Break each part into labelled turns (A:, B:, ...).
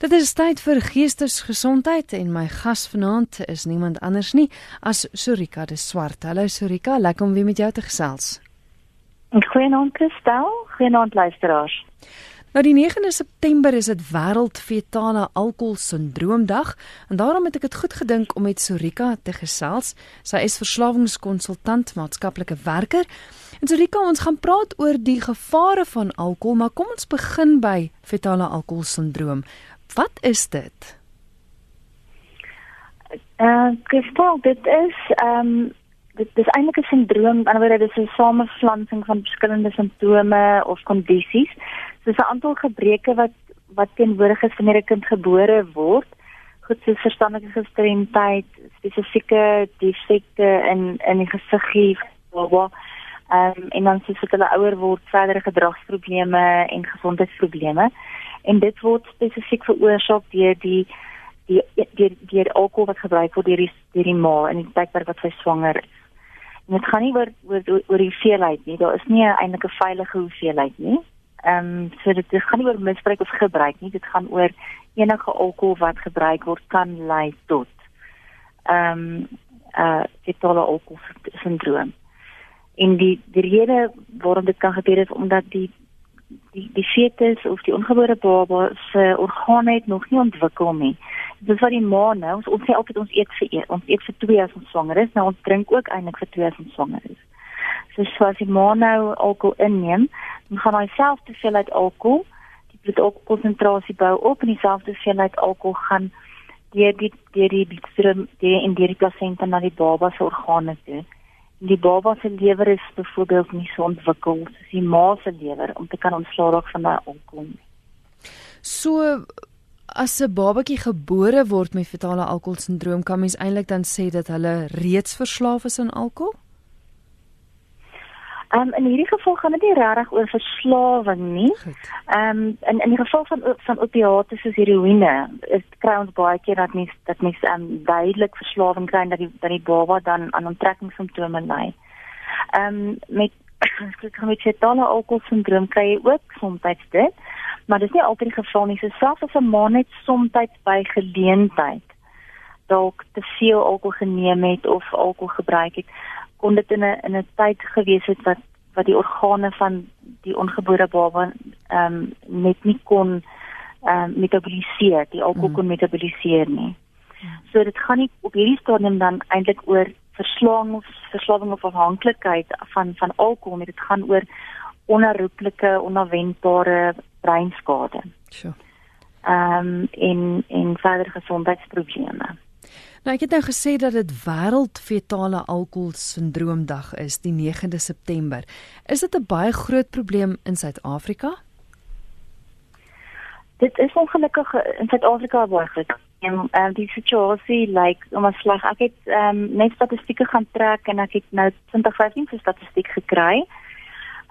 A: Dit is tyd vir geestesgesondheid en my gas vanaand is niemand anders nie as Sorika de Swart. Hallo Sorika, lekker om weer met jou te gesels.
B: Goeienaand Kristel, goeienaand luisteraars.
A: Nou die 9de September is dit wêreld fetale alkohol sindroomdag en daarom het ek dit goed gedink om met Sorika te gesels. Sy is verslawingskonsultant, maatskaplike werker. En Sorika, ons gaan praat oor die gevare van alkohol, maar kom ons begin by fetale alkohol sindroom. Wat is dit?
B: Eh, uh, Kristal, dit is ehm um, dit is eintlik 'n sindroom, anderswoorde dit is 'n samevlansing van verskillende simptome of kondisies. Dis 'n aantal gebreke wat wat teenwoordig is wanneer 'n kind gebore word. Goed so verstandelike gestremdheid, spesifieke defekte in in die gesiggie, baba. Ehm um, en dan soos hulle ouer word, verdere gedragsprobleme en gesondheidsprobleme en dit word spesifiek veroorsaak deur die die deur deur alkohol wat gebruik word deur die deur die ma in die tydperk wat sy swanger is. En dit gaan nie oor oor oor die hoeveelheid nie. Daar is nie eintlik 'n veilige hoeveelheid nie. Ehm um, so dit, dit gaan nie oor misbruik of gebruik nie. Dit gaan oor enige alkohol wat gebruik word kan lei tot ehm um, uh fetale alkohol sindroom. En die die rede waarom dit kan gebeur is omdat die die die fetus of die ongebore baba se organe het nog nie ontwikkel nie. Dit is wat die ma nou, ons, ons sê altyd ons eet vir een, ons eet vir twee as ons swanger is, nou ons drink ook eintlik vir twee as ons swanger is. So as die ma nou alkohol inneem, dan gaan hy self te veel uit alkohol, die bloedkonsentrasie bou op en dieselfde hoeveelheid alkohol gaan deur die deur die bloedstroom deur in die plasenta na die baba se organe toe die baba se lewer is byvoorbeeld nie so ontwikkel soos die ma se lewer om te kan ontslaa raak van daai alkohol.
A: So as 'n babatjie gebore word met fetale alkoholsindroom, kan mens eintlik dan sê dat hulle reeds verslaaf is aan alkohol?
B: Ehm um, in hierdie geval gaan dit nie regtig oor verslawing nie. Ehm um, in in die geval van van opiate soos heroïne, is kry ons baie keer dat mens dat mens ehm um, duidelik verslawing kry dat die dat die baba dan aan onttrekkingssimptome ly. Ehm um, met ek kan met fetale alkoholsindroom kry jy ook soms dit, maar dis nie altyd die geval nie. So selfs as 'n ma net soms by geleentheid dalk te veel alkohol geneem het of alkohol gebruik het kon dit in 'n in 'n tyd gewees het wat wat die organe van die ongebore baba ehm um, net nie kon ehm um, metaboliseer, die alkohol mm. kon metaboliseer nie. So dit gaan nie op hierdie stadium dan eintlik oor verslawing of verslawing of afhanklikheid van van alkohol, maar dit gaan oor onherroepelike, onverwendbare breinskade.
A: Sure.
B: Ehm um, en en verdere gesondheidsprobleme.
A: Nou ek het nou gesê dat dit wêreld fetale alkohol sindroomdag is die 9de September. Is dit 'n baie groot probleem in Suid-Afrika?
B: Dit is ongelukkig in Suid-Afrika baie groot. En um, die situasie lyk like, om as slag ek het um, net statistieke gaan trek en ek het nou 2015 se statistiek gekry.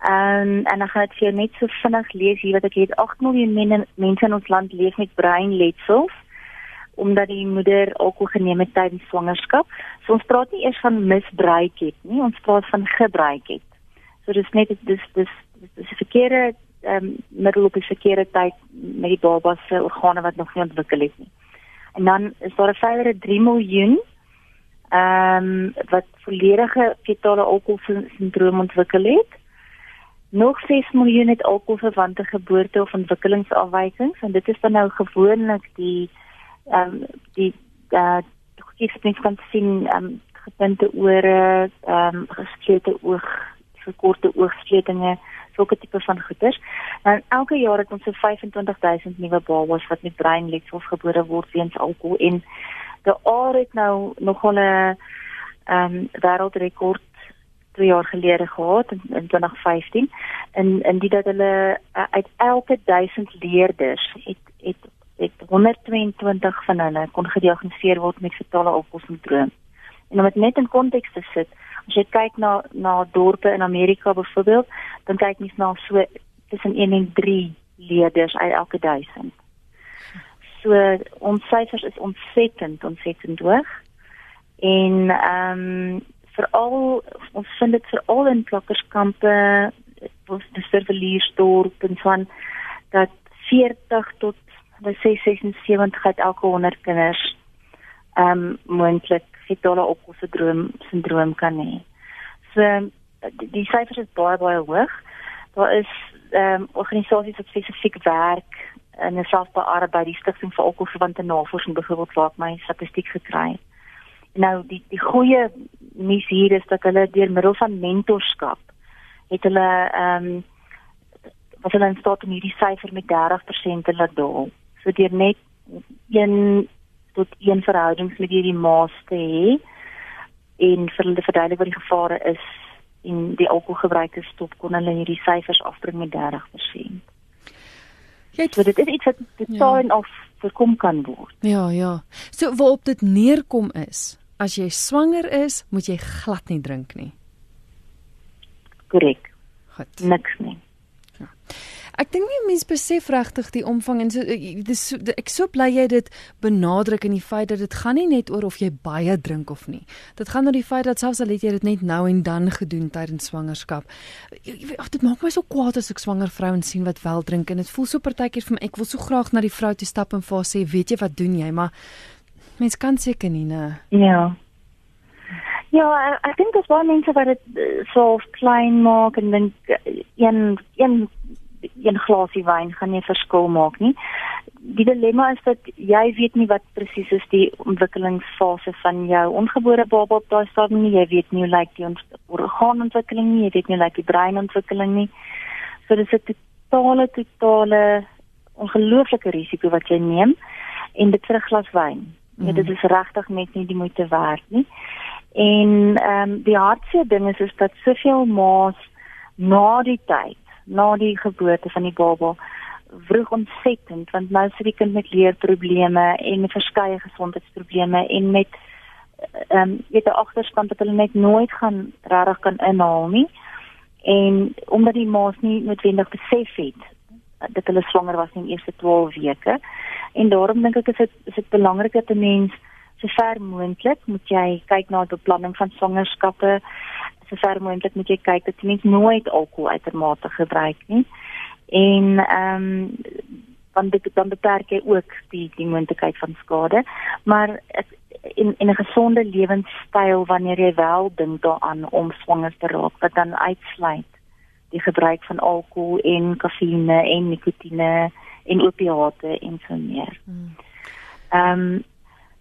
B: Um, en ek vir net so vinnig lees hier wat ek het 8 miljoen mense in ons land leef met breinletsels omdat die moeder alkohol geneem het tydens swangerskap. So ons praat nie eers van misbruik het nie, ons praat van gebruik het. So dis net dis dis dis 'n verkeerde ehm um, middel op die verkeerde tyd met die baba se organe wat nog nie ontwikkel het nie. En dan is daar 'n verdere 3 miljoen ehm um, wat volledige fetale alkoholsindroom ontwikkel het. Nog 6 miljoen het alkoholverwante geboorte of ontwikkelingsafwykings en dit is dan nou gewoonlik die ehm um, die uh goedjies kan sien ehm um, gepunte ore, ehm um, gesplete oog, verkorte oogsluitinge, sulke tipe van goeters. En elke jaar het ons so 25000 nuwe babas wat met breinletsels gebore word weens alkohol en die oor het nou nogal 'n ehm um, wêreldrekord 2 jaar gelede gehad in, in 2015 en en dit dat hulle uh, uit elke 1000 leerders het het het 122 van hulle kon gediagnoseer word met fetale alkoholsindroom. En om dit net in konteks te sit, as jy kyk na na dorpe in Amerika byvoorbeeld, dan kyk mens na so tussen 1 en 3 leerders uit elke 1000. So ons syfers is ontsettend, ontsettend hoog. En ehm um, veral ons vind dit veral in plakkerskampe, ons die surveliersdorp en van dat 40 tot hulle sê 76 uit elke 100 kinders ehm um, moontlik fetale opkossindroom sindroom kan hê. So die, die syfers is baie baie hoog. Daar is ehm um, organisasies wat spesifiek werk in 'n selfbeaarde by die stigting vir alkoholverwante navorsing byvoorbeeld waar my statistiek gekry het. Nou die die goeie nuus hier is dat hulle deur middel van mentorskap het hulle ehm um, wat hulle in staat om hierdie syfer met 30% te laat daal. So deur net een tot een verhoudings met hierdie maas te hê en vir hulle verduidelik wat die gevare is en die alkoholgebruik te stop kon hulle hierdie syfers afbring met 30%. Jy weet so, dit is iets wat totaal ja. of voorkom kan word.
A: Ja, ja. So waarop dit neerkom is, as jy swanger is, moet jy glad nie drink nie.
B: Korrek. Goed. Niks nie.
A: Ja. Ek dink nie mense besef regtig die omvang en so dis so, ek so bly jy dit benadruk in die feit dat dit gaan nie net oor of jy baie drink of nie. Dit gaan oor die feit dat selfs al het jy dit net nou en dan gedoen tydens swangerskap. Ag dit maak my so kwaad as ek swanger vrouens sien wat wel drink en dit voel so partykeer vir my ek wil so graag na die vrou toe stap en vir haar sê weet jy wat doen jy maar mens kan seker nie nee.
B: Ja. Ja, ek dink dit is baie mense wat dit eh, so klein maak en dink eh, een een een glasie wyn gaan nie verskil maak nie. Die dilemma is dat jy weet nie wat presies is die ontwikkelingsfase van jou ongebore baba op daai stadium nie. Jy weet nie hoe lyk die orgaanontwikkeling nie, jy weet nie hoe lyk die breinontwikkeling nie. So dis 'n totale totale ongelooflike risiko wat jy neem en dit vir 'n glas wyn. Mm. Ja, dit is regtig net nie die moeite werd nie. En ehm um, die hartseer ding is is dat soveel maas na die tyd na die geboorte van die baba vroeg ontsettend want nou sit die kind met leerprobleme en verskeie gesondheidsprobleme en met ehm um, weet 'n agterstand wat hulle net nooit gaan regtig kan inhaal nie. En omdat die ma's nie noodwendig besef het dat hulle swanger was in die eerste 12 weke. En daarom dink ek is dit is dit belangrik dat 'n mens so ver moontlik moet jy kyk na die beplanning van swangerskappe so ver moontlik moet jy kyk dat jy nie nooit alkohol uitermate gebruik nie. En ehm um, dan dan beperk jy ook die die moontlikheid van skade. Maar in in 'n gesonde lewenstyl wanneer jy wel dink daaraan om swanger te raak, wat dan uitsluit die gebruik van alkohol en kafeïne en nikotine en opiate en so meer. Hmm. Ehm um,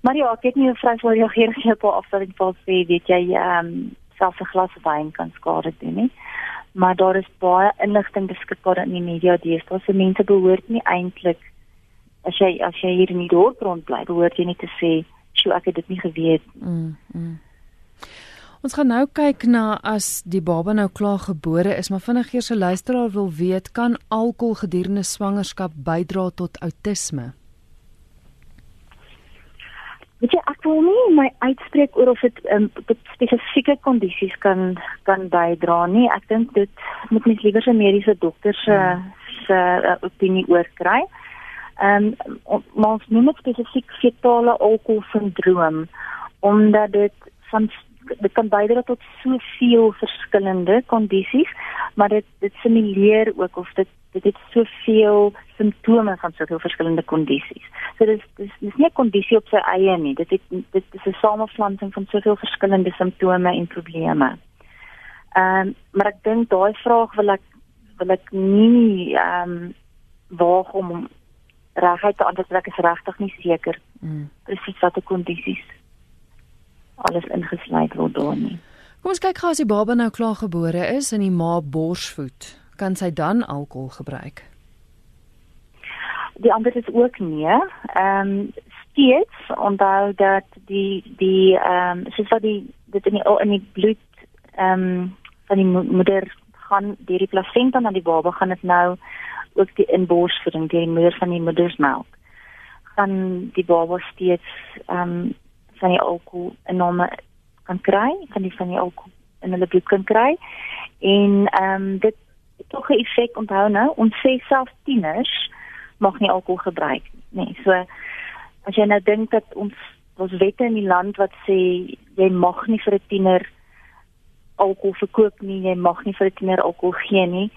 B: maar ja, ek het nie 'n vraag vir jou hier gehad op afstelling vir sê weet jy ehm um, selfs 'n glas wyn kan skade doen nie. Maar daar is baie inligting beskikbaar in die media deesdae. So mense behoort nie eintlik as jy as jy hier in die dorp rond bly, behoort jy nie te sê, "Sjoe, ek het dit nie geweet nie." Mm, mm.
A: Ons gaan nou kyk na as die baba nou klaar gebore is, maar vinnig eers 'n luisteraar wil weet, kan alkohol gedurende swangerskap bydra tot outisme?
B: Weet jy, ek wil nie my uitspreek oor of dit um, spesifieke kondisies kan kan bydra nie. Ek dink dit moet mens liewer 'n mediese dokter se hmm. se uh, opinie oor kry. Ehm um, ons noem dit spesifiek fetale alkoholsindroom omdat dit van dit kan bydra tot soveel verskillende kondisies, maar dit dit simuleer ook of dit dit het soveel simptome van soveel verskillende kondisies. So dis dis dis nie 'n kondisie op sy eie nie. Dit het, dit is 'n samevlansing van soveel verskillende simptome en probleme. Ehm um, maar ek dink daai vraag wil ek wil ek nie ehm um, waag om reguit te antwoord ek is regtig nie seker mm. presies watter kondisies alles ingesluit word daar nie.
A: Kom ons kyk gou as die baba nou klaar gebore is en die ma borsvoed kan sy dan alkohol gebruik?
B: Die antwoord is ook nee. Ehm um, steeds onthou dat die die ehm um, soos wat die dit in die in die bloed ehm um, van die moeder gaan deur die plasenta na die baba gaan dit nou ook die inborsvoeding deur die moeder van die moedersmelk gaan die baba steeds ehm um, van die alkohol enorme kan kry, van die van die alkohol in hulle bloed kan kry. En ehm um, dit tog 'n effek onthou nou, ons sê self tieners mag nie alkohol gebruik nie. Nee, so as jy nou dink dat ons ons wette in die land wat sê jy mag nie vir 'n tiener alkohol verkoop nie, jy mag nie vir 'n tiener alkohol gee nie,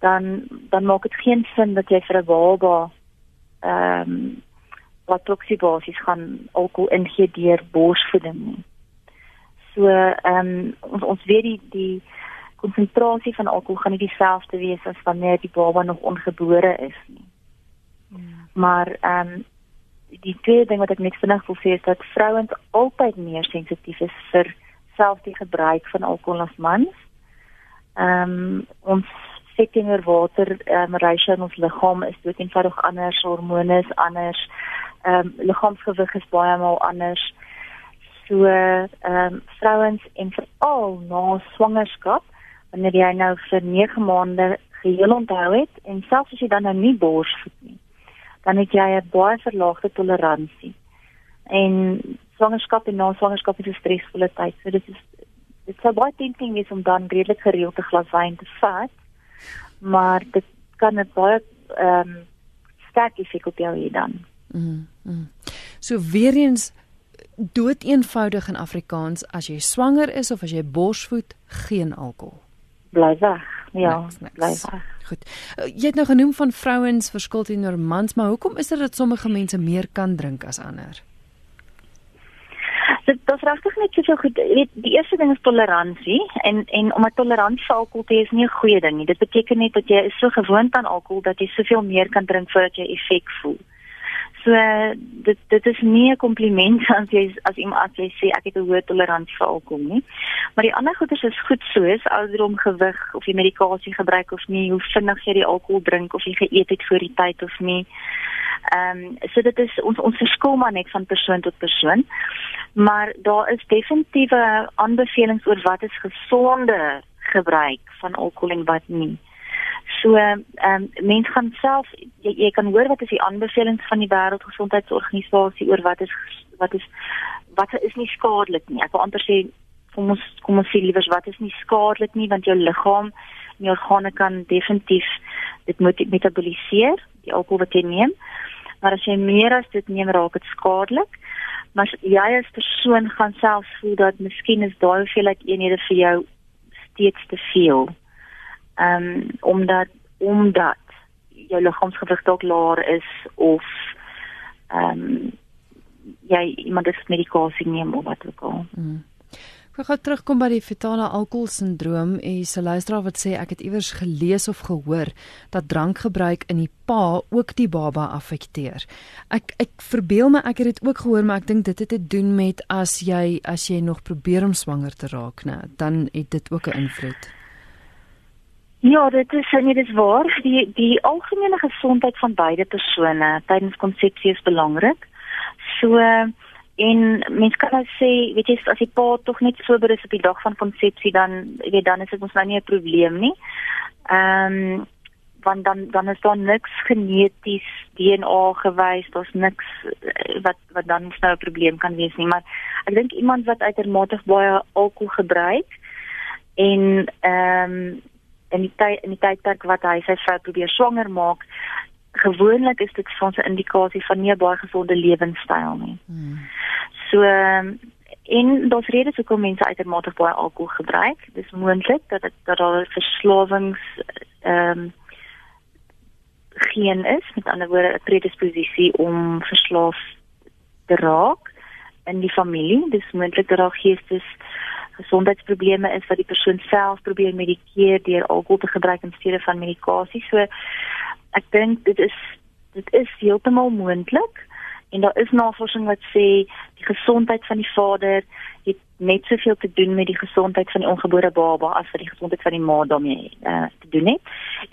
B: dan dan maak dit geen sin dat jy vir 'n baba ehm um, wat toksibasies gaan alkohol ingee deur borsvoeding nie. So ehm um, ons ons weet die die konsentrasie van alkohol gaan nie dieselfde wees as wanneer die baba nog ongebore is nie. Hmm. Maar ehm um, die tweede ding wat ek net vinnig wil sê is dat vrouens altyd meer sensitief is vir selfs die gebruik van alkohol as mans. Ehm um, ons sekere water ehm um, ratio in ons liggaam is dood eenvoudig anders, hormone is anders. Ehm um, liggaamsgewig is baie maal anders. So ehm um, vrouens en veral na swangerskap wanneer jy nou vir 9 maande geheel onthou het en selfs as jy dan nou nie borsvoed nie, dan het jy 'n baie verlaagde toleransie. En swangerskap en na swangerskap is 'n stresvolle tyd. So dit is dit sou baie tempting wees om dan redelik gereeld 'n glas wyn te vat, maar dit kan 'n baie ehm um, sterk effek op jou hê dan.
A: Mm. Mm. So weer eens dood eenvoudig in Afrikaans as jy swanger is of as jy borsvoed, geen alkohol
B: bly weg. Ja, bly weg.
A: Goed. Uh, jy het nou genoem van vrouens verskil teenoor mans, maar hoekom is dit dat sommige mense meer kan drink as ander?
B: Dit dit regtig net so goed. Weet, die eerste ding is toleransie en en om 'n toleransie vir alkohol te hê is nie 'n goeie ding nie. Dit beteken net dat jy is so gewoond aan alkohol dat jy soveel meer kan drink voordat jy effek voel. So dit dit is nie 'n kompliment as jy as iemand as jy sê ek het 'n hoë toleransie vir alkohol nie. Maar die ander goeders is goed soos ouderdom, gewig of jy medikasie gebruik of nie, hoe vinnig jy die alkohol drink of jy geëet het voor die tyd of nie. Ehm um, so dit is ons ons verskil maar net van persoon tot persoon. Maar daar is definitiewe aanbevelings oor wat is gesonde gebruik van alkohol en wat nie. So ehm um, mense gaan self jy, jy kan hoor wat is die aanbevelings van die wêreldgesondheidsorganisasie oor wat is wat is wat is nie skadelik nie. Ek wil amper sê kom ons kom ons sê liewer wat is nie skadelik nie want jou liggaam en jou organe kan definitief dit moet metaboliseer die alkohol wat jy neem. Maar as jy meer as dit neem raak dit skadelik. Maar jy as persoon gaan self voel dat miskien is daai hoeveelheid eenhede vir jou steeds te veel ehm um, omdat omdat jou liggaamsgewig dalk laer is of ehm um, jy iemand het medikasie neem of wat ook al. Mm.
A: Ek gaan terugkom by die fetale alkoholsindroom en se luisteraar wat sê ek het iewers gelees of gehoor dat drankgebruik in die pa ook die baba affekteer. Ek ek verbeel my ek het dit ook gehoor maar ek dink dit het te doen met as jy as jy nog probeer om swanger te raak, né, dan het dit ook 'n invloed.
B: Ja, dit is nie dis waar. Die die algemene gesondheid van beide persone tydens konsepsie is belangrik. So en mens kan nou sê, weet jy, as die pa tog net sober is op die dag van konsepsie dan weet dan is dit ons nou nie 'n probleem nie. Ehm um, want dan dan is daar niks geneties DNA gewys, daar's niks eh, wat wat dan nou 'n probleem kan wees nie, maar ek dink iemand wat uitermate baie alkohol gebruik en ehm um, in die tyd in die tydperk wat hy sy vrou probeer swanger maak gewoonlik is dit vir ons 'n indikasie van nie 'n baie gesonde lewenstyl nie. Hmm. So en daar's redes hoekom mense uitermate baie alkohol gebruik. Dis moontlik dat dit dat daar verslawings ehm um, geen is, met ander woorde 'n predisposisie om verslaaf te raak in die familie. Dis moontlik dat daar geestes gesondheidsprobleme is wat die persoon self probeer medikeer deur alkohol te gebruik in steede van medikasie. So ek dink dit is dit is heeltemal moontlik en daar is navorsing wat sê die gesondheid van die vader het net soveel te doen met die gesondheid van die ongebore baba as wat die gesondheid van die ma daarmee uh, te doen het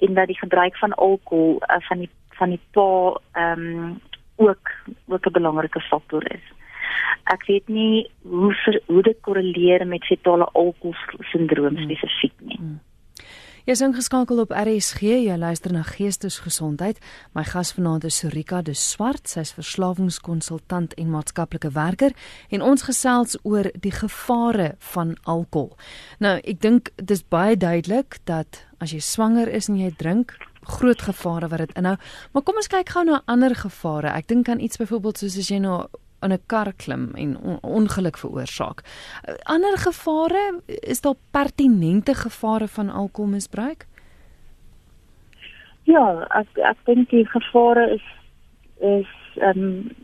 B: en dat die gebruik van alkohol uh, van die van die pa ehm um, ook ook 'n belangrike faktor is ek weet nie hoe ver, hoe dit korreleer met fetale alkoholsindroom hmm. spesifiek nie. Hmm.
A: Jy is ingeskakel op RSG, jy luister na Geestesgesondheid. My gas vanaand is Sorika de Swart, sy's verslawingskonsultant en maatskaplike werker en ons gesels oor die gevare van alkohol. Nou, ek dink dis baie duidelik dat as jy swanger is en jy drink, groot gevare wat dit inhou. Maar kom ons kyk gou na ander gevare. Ek dink aan iets byvoorbeeld soos as jy nou in 'n kar klim en on ongeluk veroorsaak. Ander gevare, is daar pertinente gevare van alkoholmisbruik?
B: Ja, ek ek dink die gevare is is ehm um,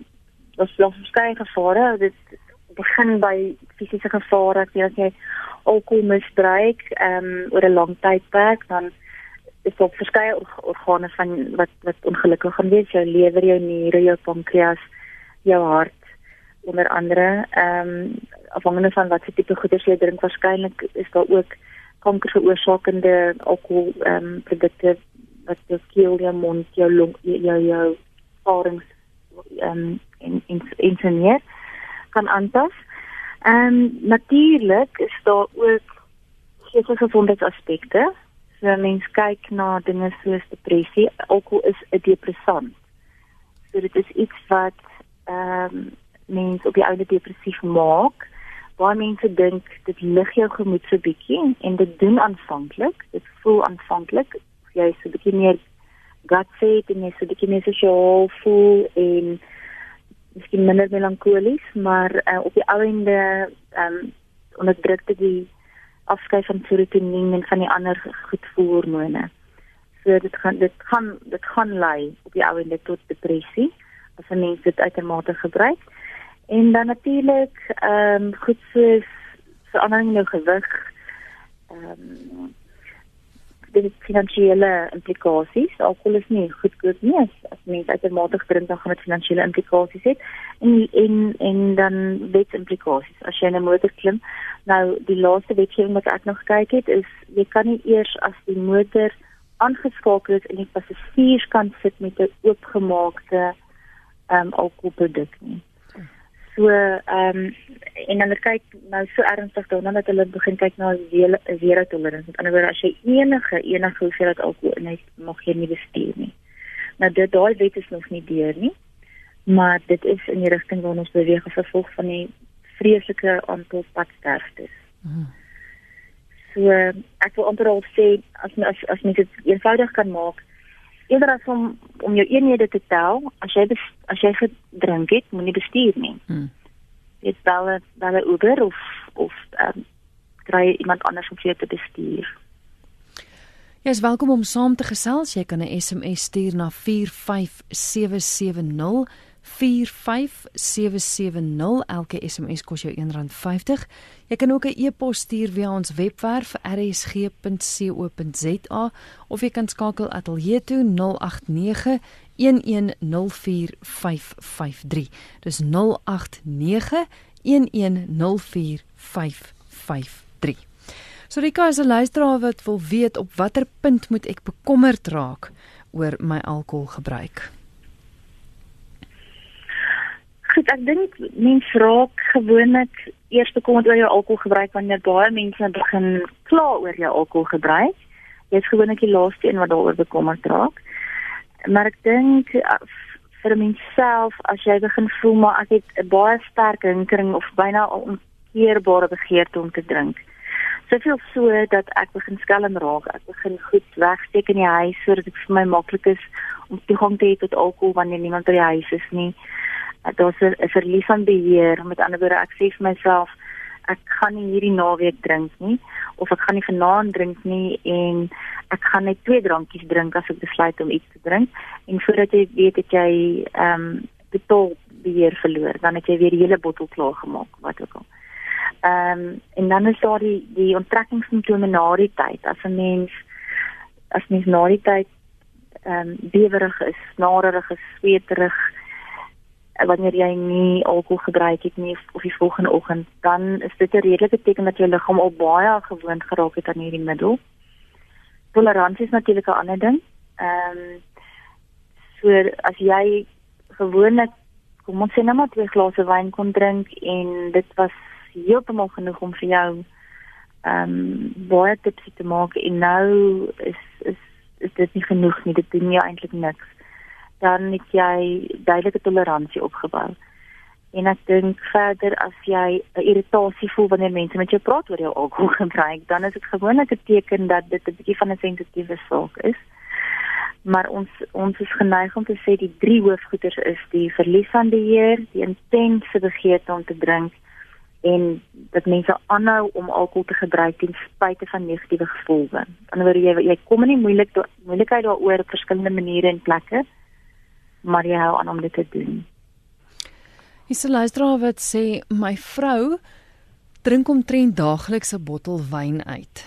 B: was daar verskeie gevare. Dit begin by fisiese gevare as jy alkohol misbruik ehm um, oor 'n lang tydperk dan is daar verskeie organe van wat wat ongelukkig gaan wees, jou lewer, jou niere, jou pankreas, jou hart onder andere ehm um, afhangende van wat se tipe goeders jy drink waarskynlik is daar ook kanker veroorsakende alkohol ehm um, produkte wat jou keel, jou mond, jou long, jou jou farings ehm um, in in insinieer kan aanpas. Ehm um, natuurlik is daar ook sekere gesondheidsaspekte. So mens kyk na dinge soos depressie, alkohol is 'n depressant. So dit is iets wat ehm um, mense op die oude depressief maak. Baie mense dink dit lig jou gemoed so bietjie en dit doen aanvanklik, dit voel aanvanklik jy so bietjie meer gutsy en jy so bietjie meer sosiaal voel en miskien minder melankolies, maar uh, op die einde ehm um, onderdruk dit die afskeid van serotonien en van die ander goedvoelhormone. So dit gaan dit gaan dit gaan lei op die einde tot depressie as 'n mens dit uitermate gebruik. En dan natuurlik ehm um, goed soos verandering in jou gewig ehm um, dit finansiële implikasies. Alkohol is nie goedkoop nie. As, as mens uitermate drink dan gaan dit finansiële implikasies hê. En en en dan wetsimplikasies. As jy 'n motor klim, nou die laaste wetgewing wat ek nog gekyk het is jy kan nie eers as die motor aangeskakel is in die passasierskant sit met 'n oopgemaakte ehm um, alkoholproduk nie. So ehm um, en dan kyk nou so ernstig daarna dat hulle begin kyk na zero tolerance. Met ander woorde as jy enige enige hoeveelheid alkohol in het, mag jy nie bestuur nie. Nou dit daai wet is nog nie deur nie. Maar dit is in die rigting waarna ons beweeg as gevolg van die vreeslike aantal padsterftes. Hmm. So ek wil amper al sê as as as mens dit eenvoudig kan maak eerder as om om jou eenhede te tel, as jy as jy gedrink het, moenie bestuur nie. Hmm. Dit bel bel Uber of of ehm um, kry iemand anders om jou te bestuur.
A: Jy is welkom om saam te gesels. Jy kan 'n SMS stuur na 45770 45770 elke SMS kos jou R1.50. Jy kan ook 'n e-pos stuur via ons webwerf rsg.co.za of jy kan skakel ateljee toe 089 1104553. Dis 089 1104553. Sorika is 'n luisteraar wat wil weet op watter punt moet ek bekommerd raak oor my alkoholgebruik?
B: Goed, ek dink mense raak gewoonlik eers bekommerd oor jou alkoholgebruik wanneer baie mense begin kla oor jou alkoholgebruik. Jy is gewoonlik die laaste een wat daaroor bekommerd raak. Maar ek dink uh, vir myself as jy begin voel maar ek het 'n baie sterk hinkering of byna 'n onkeerbare begeerte om te drink. Soveel so dat ek begin skelm raak. Ek begin goed wegsteek in die huis sodat dit vir my maklik is om toegang te hê tot alkohol wanneer niemand by die huis is nie daar's 'n verlies van beheer. Met ander woorde, ek sê vir myself ek gaan nie hierdie naweek drink nie of ek gaan nie vanaand drink nie en ek gaan net twee drankies drink as ek besluit om iets te drink en voordat jy weet dat jy ehm um, totaal beheer verloor, dan het jy weer die hele bottel klaar gemaak, wat ook al. Ehm um, en dan is daar die die onttrekkingssimptome na die tyd. As 'n mens as mens na die tyd ehm um, bewerig is, snarerig is, sweterig, wanneer jy nie alkohol gebruik het nie of die volgende oggend, dan is dit 'n redelike teken dat jou liggaam al baie gewoond geraak het aan hierdie middel. Toleransie is natuurlik 'n ander ding. Ehm um, so as jy gewoonlik kom ons sê net maar twee glase wyn kon drink en dit was heeltemal genoeg om vir jou ehm um, baie tipsy te maak en nou is is is dit nie genoeg nie. Dit doen jou eintlik niks dan het jy duidelike toleransie opgebou. En ek dink verder as jy 'n irritasie voel wanneer mense met jou praat oor jou alkoholgebruik, dan is dit gewoonlik 'n teken dat dit 'n bietjie van 'n sensitiewe saak is. Maar ons ons is geneig om te sê die drie hoofgoeters is die verlies van beheer, die intense begeerte om te drink en dat mense aanhou om alkohol te gebruik ten spyte van negatiewe gevolge. Aan die ander wyse jy jy kom nie moeilik moeilikheid daaroor op verskillende maniere en plekke maar jy hou aan om dit te doen.
A: Hierse luisteraar wat sê my vrou drink omtrent daagliks 'n bottel wyn uit.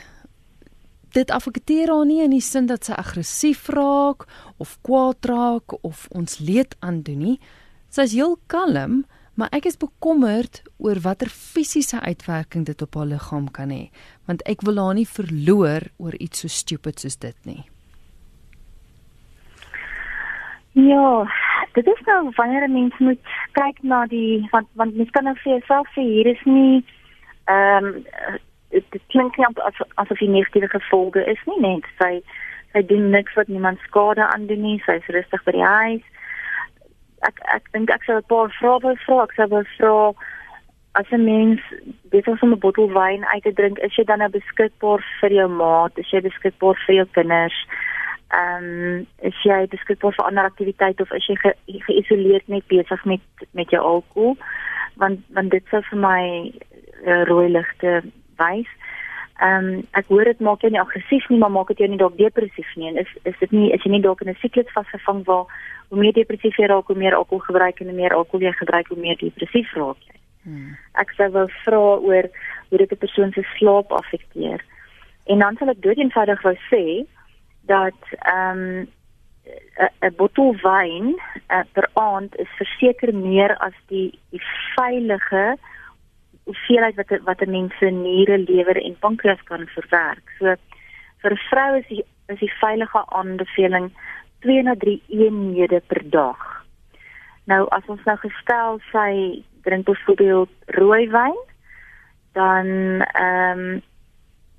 A: Dit affekteer haar nie in die sin dat sy aggressief raak of kwaad raak of ons leed aandoen nie. Sy is heel kalm, maar ek is bekommerd oor watter fisiese uitwerking dit op haar liggaam kan hê, want ek wil haar nie verloor oor iets so stupid soos dit nie.
B: Ja, dit is nou wanneer 'n mens moet kyk na die want want mens kan nou vir jouself sê hier is nie ehm um, dit klink nie as asof die negatiewe gevolge is nie net sy sy doen niks wat niemand skade aan doen nie sy is rustig by die huis. Ek ek dink ek sou 'n paar vrae wil vra ek sou wil vra as 'n mens besig is om 'n bottel wyn uit te drink is jy dan nou beskikbaar vir jou maat is jy beskikbaar vir jou kinders um, is jy beskikbaar vir ander aktiwiteite of is jy ge, geïsoleerd net besig met met jou alkohol want want dit sou vir my uh, rooi ligte wys. Ehm um, ek hoor dit maak jou nie aggressief nie, maar maak dit jou nie dalk depressief nie. En is is dit nie is jy nie dalk in 'n siklus vasgevang waar hoe meer depressief jy raak, hoe meer alkohol gebruik en hoe meer alkohol jy gebruik, hoe meer depressief raak jy. Hmm. Ek sou wou vra oor hoe dit 'n persoon se slaap affekteer. En dan sal ek dood eenvoudig wou sê dat ehm um, 'n bottel wyn uh, per aand is verseker meer as die die veilige hoeveelheid wat wat 'n mens se niere, lewer en pankreas kan verwerk. So vir 'n vrou is die is die veilige aanbeveling 2 na 3 eenhede per dag. Nou as ons nou gestel sy drink byvoorbeeld rooi wyn, dan ehm um,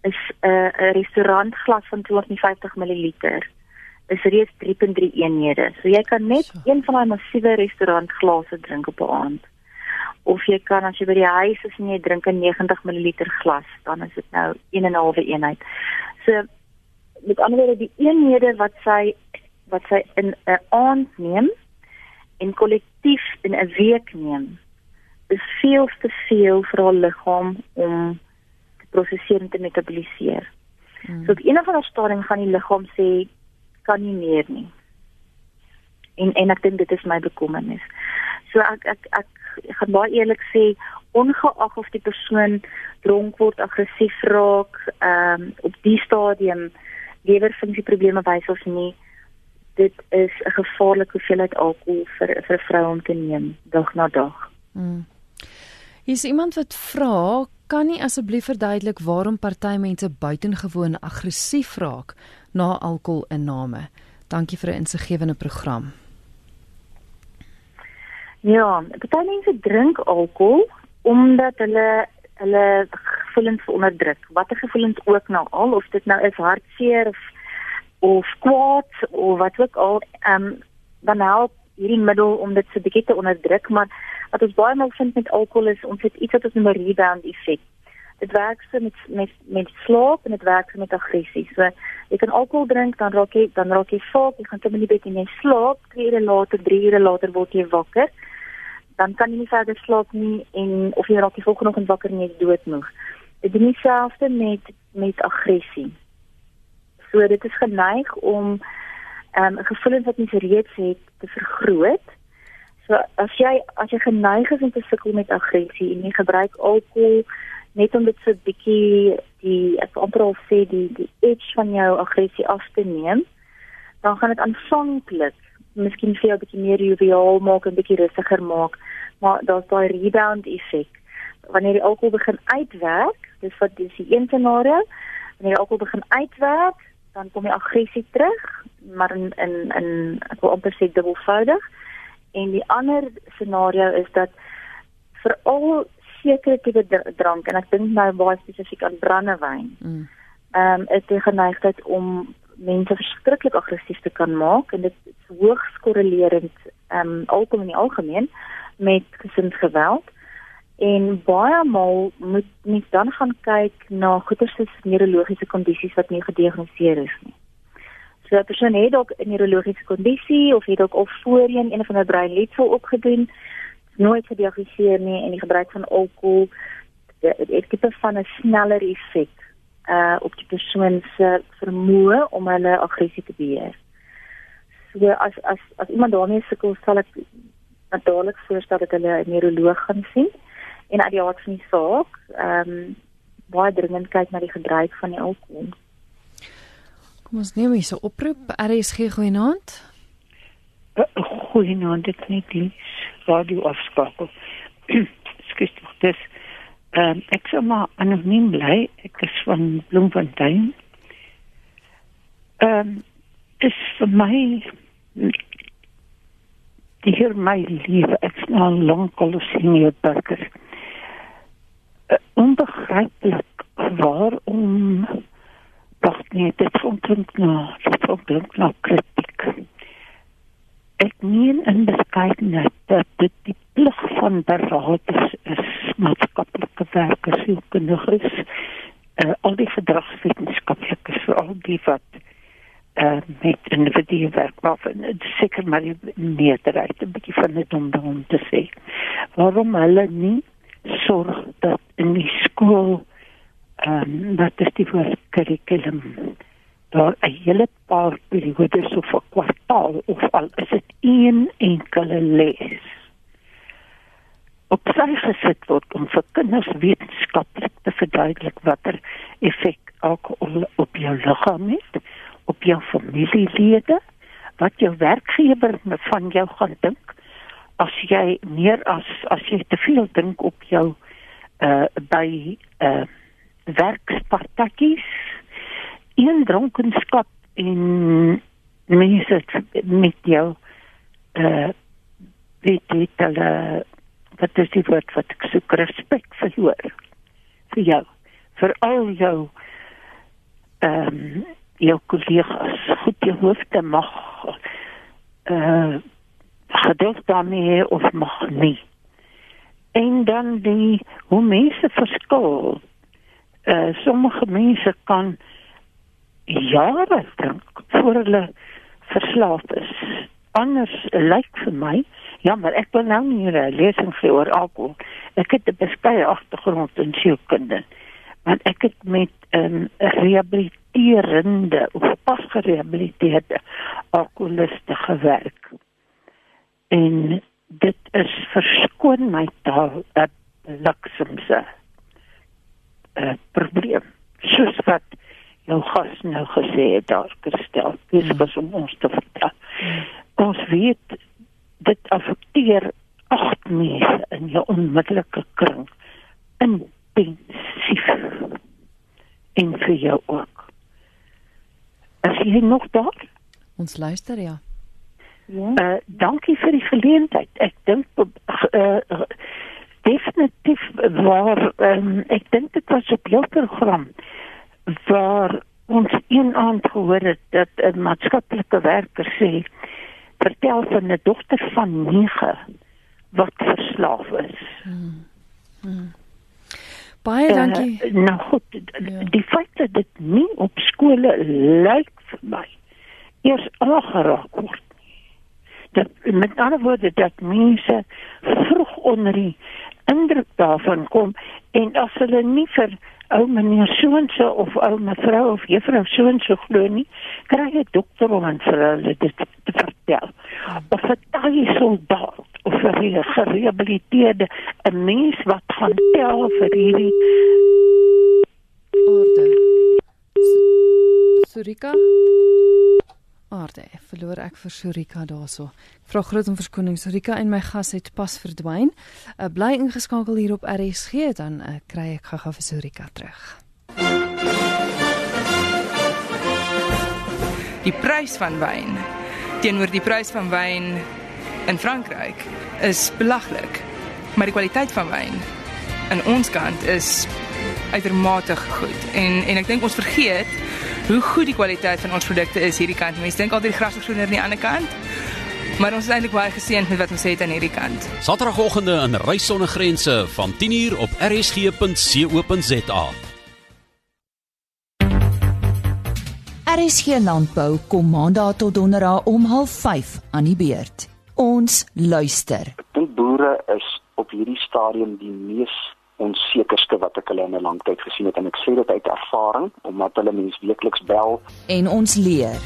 B: is 'n uh, 'n restaurantglas van 250 ml is reeds 3.3 eenhede. So jy kan net so. een van daai massiewe restaurantglase drink op 'n aand of jy kan as jy by die huis is en jy drink 'n 90 ml glas, dan is dit nou 1 en 'n halwe eenheid. So met ander woorde die eenhede wat sy wat sy in 'n aand neem en kollektief in 'n week neem, is veel te veel vir haar liggaam om prosesseer en te metaboliseer. Hmm. So op 'n of ander stadium gaan die liggaam sê kan nie meer nie. En en ek dink dit is my bekommernis. So ek ek ek ek gaan baie eerlik sê ongeag of die persoon dronk word, aggressief raak, ehm um, op die stadium lewerfunksie probleme wys of nie, dit is 'n gevaarlike hoeveelheid alkohol vir vir 'n vrou om te neem dag na dag. Hmm.
A: Is iemand wat vra, kan nie asseblief verduidelik waarom party mense buitengewoon aggressief raak na alkoholinname? Dankie vir 'n insiggewende program.
B: Ja, baie mense drink alkohol omdat hulle hulle gevoelens onderdruk. Watter gevoelens ook nou al of dit nou is hartseer of of kwaad of wat ook al, ehm um, dan help hierdie middel om dit so bietjie te onderdruk, maar wat ons baie maal vind met alkohol is ons het iets wat ons noem 'n rebound effek. Dit werk so met met met slaap en dit werk so met aggressie. So jy kan alkohol drink, dan raak jy dan raak jy vaak, jy gaan te min die bed en jy slaap, 2 ure later, 3 ure later word jy wakker dan kan jy nie verder slaap nie en of jy raak die volgende oggend wakker en jy is doodmoeg. Dit doen dieselfde met met aggressie. So dit is geneig om ehm um, gevoelens wat jy reeds het te vergroot. So as jy as jy geneig is om te sukkel met aggressie en jy gebruik alkohol net om dit so 'n bietjie die ek amper al sê die die edge van jou aggressie af te neem, dan gaan dit aanvanklik miskien vir jou 'n bietjie meer joviaal maak en bietjie rustiger maak, maar daar's daai rebound effek. Wanneer die alkohol begin uitwerk, dis wat dis die een scenario, wanneer die alkohol begin uitwerk, dan kom die aggressie terug, maar in in in ek wil amper sê dubbelvoudig. En die ander scenario is dat vir al sekere tipe drank en ek dink nou baie spesifiek aan brandewyn. Mm. Ehm um, is die geneigtheid om mense verskriklik aggressief te kan maak en dit is hoogs korrelerend ehm um, alkom in die algemeen met gesinsgeweld en baie maal moet mens dan gaan kyk na goeie neurologiese kondisies wat nie gediagnoseer is nie. So 'n persoon het dalk 'n neurologiese kondisie of het dalk al voorheen een van 'n breinletsel opgedoen, nooit gediagnoseer nie en die gebruik van alkohol dit het tipe van 'n sneller effek uh op die persoon se vermoë om hulle aggressie te beheer. So as as as iemand daarmee sukkel, sal ek dadelik voorstel dat hulle 'n neuroloog gaan sien en uit die aard van die saak, ehm um, baie dringend kyk na die gebruik van die alkohol.
A: Kom ons neem hierse oproep. RSG goeienaand.
C: Goeienaand, dit net die radio afskakel. Skus tog dis. Ehm um, ek sou maar anoniem bly. Ek is van Bloemfontein. Ehm um, is vir my die hier my lief ek nou lank al sien hier burger uh, onbegrijpelijk waarom dacht nee dit klink nou dit klink nou kritiek. Ek meen in beskeidenheid dat dit die plig van beraders is maatskaplike werkers sielkundiges uh, al die gedragswetenskaplikes veral die wat uh, met individue werk maar seker maar die meerderheid 'n bietjie van dit om om te sê waarom hulle nie sorg dat in die skool ehm um, dat is die voor kurrikulum daar 'n hele paar periodes of 'n kwartaal of al is dit een enkele les. Op sy gesit word om vir kinders wetenskaplik te verduidelik watter effek alkohol op jou liggaam het op jou familielede wat jou werkgewer van jou gaan dink as jy meer as as jy te veel dink op jou uh by uh werkspartytjies een dronkenskap en mense met jou uh weet dit hulle wat is die woord wat ek soek respek verloor vir jou vir al jou ehm um, jou kollegas goed jou hoofde mag eh uh, geduld daarmee of mag nie. En dan die hoe mense verskil. Eh uh, sommige mense kan jare drink voor hulle verslaaf is. Anders lyk vir my, ja, maar ek wil nou nie 'n lesing gee oor alkohol. Ek het 'n beskeie agtergrond in sielkunde. Want ek het met 'n um, rehabilitasie rehabiliterende of pasgerehabiliteerde alkoholiste gewerk. En dit is verskoon my taal 'n luksumse 'n probleem. Soos wat jou gas nou gesê het daar gestel. Dis mm. was om ons te vertel. Ons weet dit affekteer agt mense in jou onmiddellike kring intensief en vir jou ook. Is jy nog daar?
A: Ons luister ja.
C: Ja. Uh, dankie vir die geleentheid. Ek dink uh, waar um, ek dink dit was op jou program waar ons een aand gehoor het dat 'n maatskaplike werker sê vertel van 'n dogter van 9 wat verslaaf is. Hmm.
A: Hmm. Baie dankie.
C: Uh, nou goed, ja. die feit dat dit nie op skole lyk vir my eers aangeraak word. Dat met ander woorde dat mense vroeg onder die indruk daarvan kom en as hulle nie vir ou meneer Soonse of ou mevrou of juffrou Soonse glo nie, kry jy dokter om aan vir hulle dit te vertel. Of 'n taai soldaat of 'n gerehabiliteerde 'n mens wat gaan tel vir hierdie
A: orde. Surika Aarde, verloor ek vir Surika daarso. Vra groot om verskoning. Surika en my gas het pas verdwyn. Uh, bly ingeskakel hier op RSG dan uh, kry ek gou-gou vir Surika terug.
D: Die prys van wyn teenoor die prys van wyn in Frankryk is belaglik. Maar die kwaliteit van wyn in ons kant is uitermate goed. En en ek dink ons vergeet hoe goed die kwaliteit van ons produkte is hierdie kant. Mense dink altyd die gras is groener aan die ander kant. Maar ons is eintlik baie geseënd met wat ons het aan hierdie kant.
E: Saterdagoggende in Reis sonder grense van 10uur op rsg.co.za.
F: RSG Landbou kom maandag tot donderdag om 05:30 aan die beurt. Ons luister.
G: Dink boere is op hierdie stadium die mees onsekerste wat ek hulle in 'n lang tyd gesien het en ek sê dit uit ervaring omdat hulle mens weekliks bel
F: en ons leer.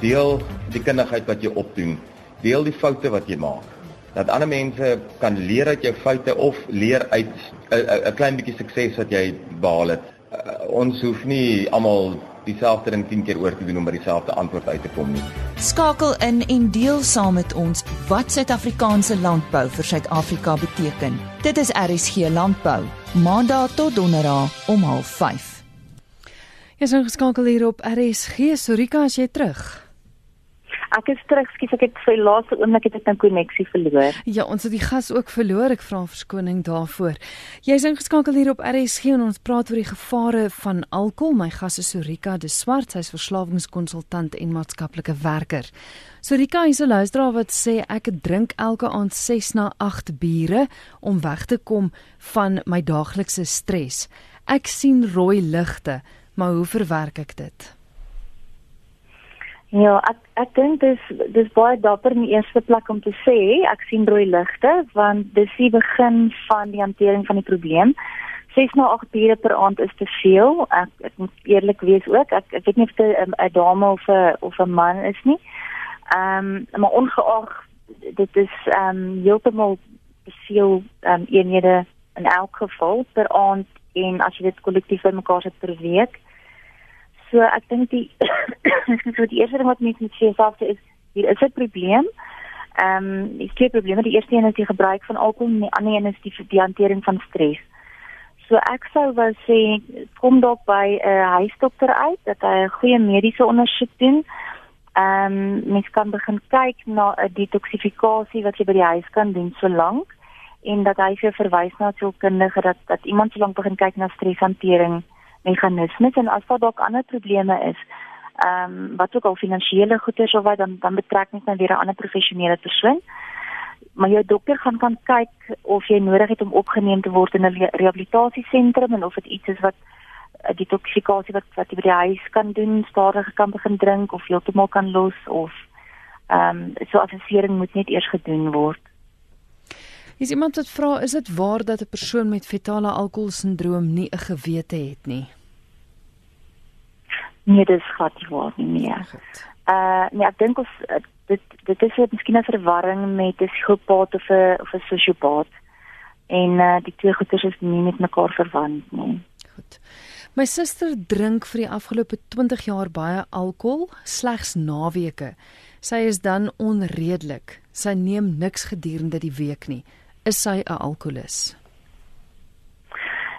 H: Deel die kundigheid wat jy opdoen. Deel die foute wat jy maak. Dat ander mense kan leer uit jou foute of leer uit 'n klein bietjie sukses wat jy behaal het. Uh, ons hoef nie almal dieselfde ding 10 keer oor te doen om by dieselfde antwoord uit te kom nie.
F: Skakel in en deel saam met ons wat Suid-Afrikaanse landbou vir Suid-Afrika beteken. Dit is RSG Landbou, Maandag tot Donderdag om 05:30.
A: Jy is ingeskakel hier op RSG. Sorika, as jy terug.
B: Ek is terug, skiet ek het vir die laaste oomblik het ek 'n koneksie verloor.
A: Ja, ons het die gas ook verloor. Ek vra verskoning daarvoor. Jy's ingeskakel hier op RSG en ons praat oor die gevare van alkohol. My gas is Sorika de Swart, sy's verslawingskonsultant en maatskaplike werker. Sorika is 'n luisteraar wat sê ek drink elke aand 6 na 8 biere om weg te kom van my daaglikse stres. Ek sien rooi ligte, maar hoe verwerk ek dit?
B: Ja, ek ek dink dis dis baie dapper in die eerste plek om te sê ek sien rooi ligte want dis die begin van die hantering van die probleem. 6 na 8 biere per aand is te veel. Ek ek moet eerlik wees ook. Ek ek weet nie of dit 'n dame of 'n of 'n man is nie. Ehm um, maar ongeag dit is ehm um, heeltemal te veel ehm um, eenhede in elk geval per aand en as jy dit kollektief bymekaar sit per week So ek dink die so die eerste ding wat mense moet sê self is hier is 'n probleem. Ehm um, die twee probleme, die eerste een is die gebruik van alkohol en die ander een is die die hantering van stres. So ek sou wou sê kom dalk by 'n uh, huisdokter uit dat hy 'n goeie mediese ondersoek doen. Ehm um, mens kan begin kyk na 'n detoksifikasie wat jy by die huis kan doen so lank en dat hy vir verwys na sielkundige dat dat iemand so lank begin kyk na streshantering meganismes en as daar dalk ander probleme is, ehm um, wat ook al finansiële goederes of wat dan dan betrek net nou weer 'n ander professionele persoon. Maar jou dokter gaan kan kyk of jy nodig het om opgeneem te word in 'n rehabilitasiesentrum en of dit iets is wat eh, die toksifikasie wat wat jy by die huis kan doen, stadiger kan begin drink of heeltemal kan los of ehm um, so assessering moet net eers gedoen word.
A: Is iemand wat vra, is dit waar dat 'n persoon met fetale alkoholsindroom nie 'n gewete het nie?
B: Nee, dis glad nie waar nie. Nee. Uh nee, ek dink ons uh, dit dit is 'n miskien 'n verwarring met 'n psigopaat of 'n of 'n sosiopaat. En uh die twee goeters is nie met mekaar verwant nie.
A: Goed. My suster drink vir die afgelope 20 jaar baie alkohol, slegs naweke. Sy is dan onredelik. Sy neem niks gedurende die week nie is sy 'n alkolikus?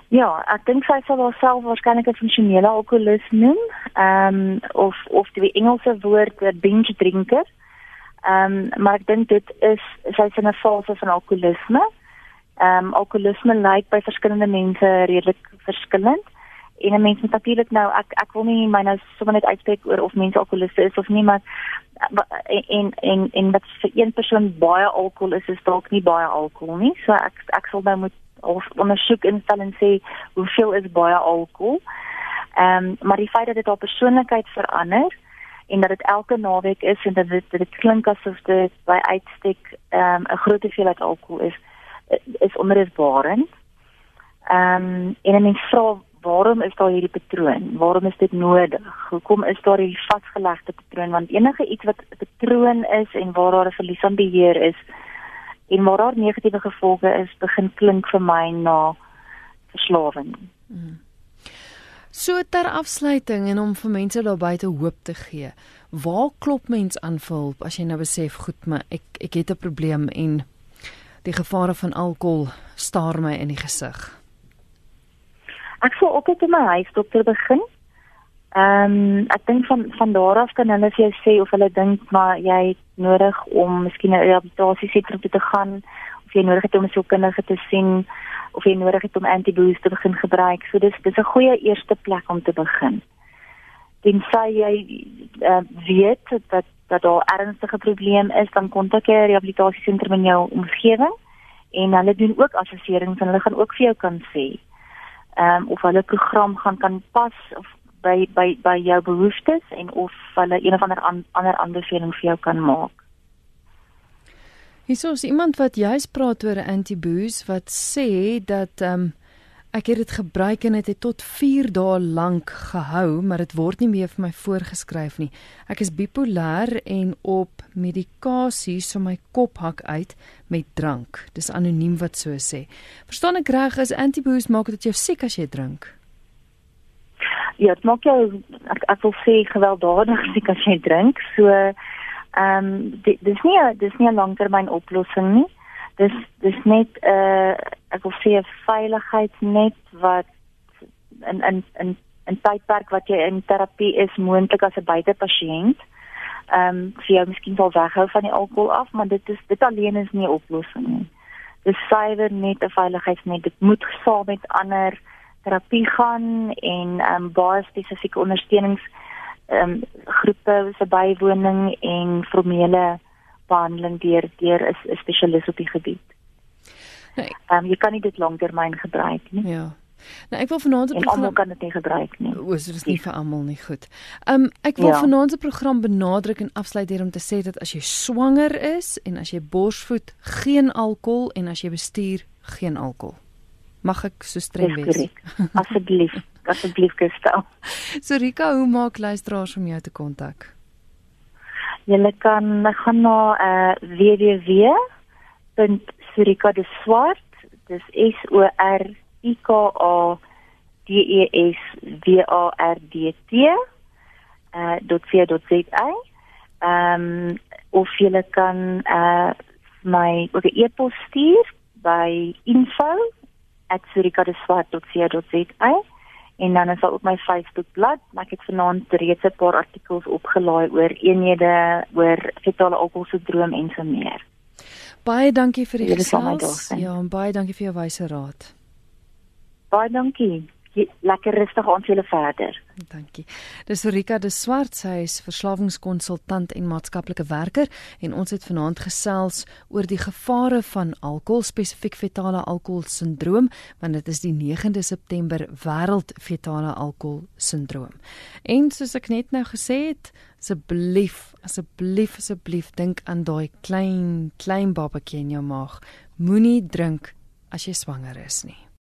B: Ja, ek dink sy sal haarself waarskynlik 'n funksionele alkolikus noem, ehm um, of of die Engelse woord binge drinker. Ehm um, maar ek dink dit is sy's in 'n fase van alkoholisme. Ehm um, alkoholisme lyk by verskillende mense redelik verskillend. En 'n mens moet natuurlik nou ek ek wil nie my nou sommer net uitspreek oor of mense alkoholiste is of nie, maar en en en wat vir een persoon baie alkohol is is dalk nie baie alkohol nie. So ek ek sal nou moet ondersoek instel en sê hoeveel is baie alkohol. Ehm um, maar die feit dat dit haar persoonlikheid verander en dat dit elke naweek is en dat dit dit klink asof dit by uitstek ehm um, 'n groot hoeveelheid alkohol is is onmisbaarend. Ehm um, en 'n mens vra waarom is daar hierdie patroon? Waarom is dit nodig? Hoekom is daar hierdie vasgelegde patroon? Want enige iets wat 'n patroon is en waar daar 'n verlies aan beheer is en waar daar negatiewe gevolge is, begin klink vir my na verslawing. Hmm.
A: So ter afsluiting en om vir mense daar buite hoop te gee. Waar klop mens aan vir hulp as jy nou besef goed, maar ek ek het 'n probleem en die gevare van alkohol staar my in die gesig?
B: Ek sou ook net in my huisdokter begin. Ehm um, ek dink van van daar af kan hulle vir jou sê of hulle dink maar jy het nodig om miskien 'n rehabilitasiesentrum te gaan of jy nodig het om 'n sielkundige te sien of jy nodig het om antibiotics te begin gebruik. So dis dis 'n goeie eerste plek om te begin. Dien sê jy uh, weet dat dat daar ernstige probleem is, dan kontak jy 'n rehabilitasiesentrum in jou omgewing en hulle doen ook assesserings en hulle gaan ook vir jou kan sê ehm um, of hulle program gaan kan pas of by by by jou behoeftes en of hulle een of ander an, ander aanbeveling vir jou kan maak.
A: Hiersoos iemand wat juis praat oor antibooze wat sê dat ehm um, Ek het dit gebruik en dit het, het tot 4 dae lank gehou, maar dit word nie meer vir my voorgeskryf nie. Ek is bipolêr en op medikasie so my kop hak uit met drank. Dis anoniem wat so sê. Verstaan ek reg is antibiotics maak dit jou siek as jy drink?
B: Ja, dit maak jou ek, ek wil sê gewelddadig siek as jy drink. So ehm um, dis nie dis nie 'n langtermyn oplossing nie dis dis net 'n uh, ek wil sê 'n veiligheidsnet wat in in in 'n tydperk wat jy in terapie is moontlik as 'n buitepasiënt. Ehm um, vir jou miskien sal weghou van die alkohol af, maar dit is dit alleen is nie 'n oplossing nie. Dis suiwer net 'n veiligheidsnet. Dit moet saam met ander terapie gaan en ehm um, baie spesifieke ondersteunings ehm um, groepe se bywoning en formele behandeling deur deur 'n spesialis op die gebied. Nee. Ehm um, jy kan nie dit lanktermyn gebruik nie.
A: Ja. Nou ek wil vanaand 'n
B: program kan dit nie gebruik nie.
A: O, so dis nie vir almal nie goed. Ehm um, ek wil ja. vanaand 'n program benadruk en afsluit hier om te sê dat as jy swanger is en as jy borsvoed, geen alkohol en as jy bestuur, geen alkohol. Mag ek so streng wees?
B: Asseblief, asseblief gestel.
A: So Rika, hoe maak luisteraars om jou te kontak?
B: Jy kan gaan na uh, www.surikadeswart. Dis S O R I K A D E S W A R D T uh .co.za. Ehm um, of jy kan uh my ook 'n e-pos stuur by info@surikadeswart.co.za en dan is daar op my Facebookblad, maar ek het vanaand reeds 'n paar artikels opgelaai oor eenhede oor fetale alkoholsindroom en so meer.
A: Baie dankie vir die gesels. Ja, en baie dankie vir jou wyse raad.
B: Baie dankie lekker rustig aan julle verder.
A: Dankie. Dis Rika de Swart, sy is verslawingskonsultant en maatskaplike werker en ons het vanaand gesels oor die gevare van alkohol, spesifiek fetale alkoholsindroom, want dit is die 9de September wêreld fetale alkoholsindroom. En soos ek net nou gesê het, asseblief, asseblief, asseblief dink aan daai klein klein babatjie in jou maag. Moenie drink as jy swanger is nie.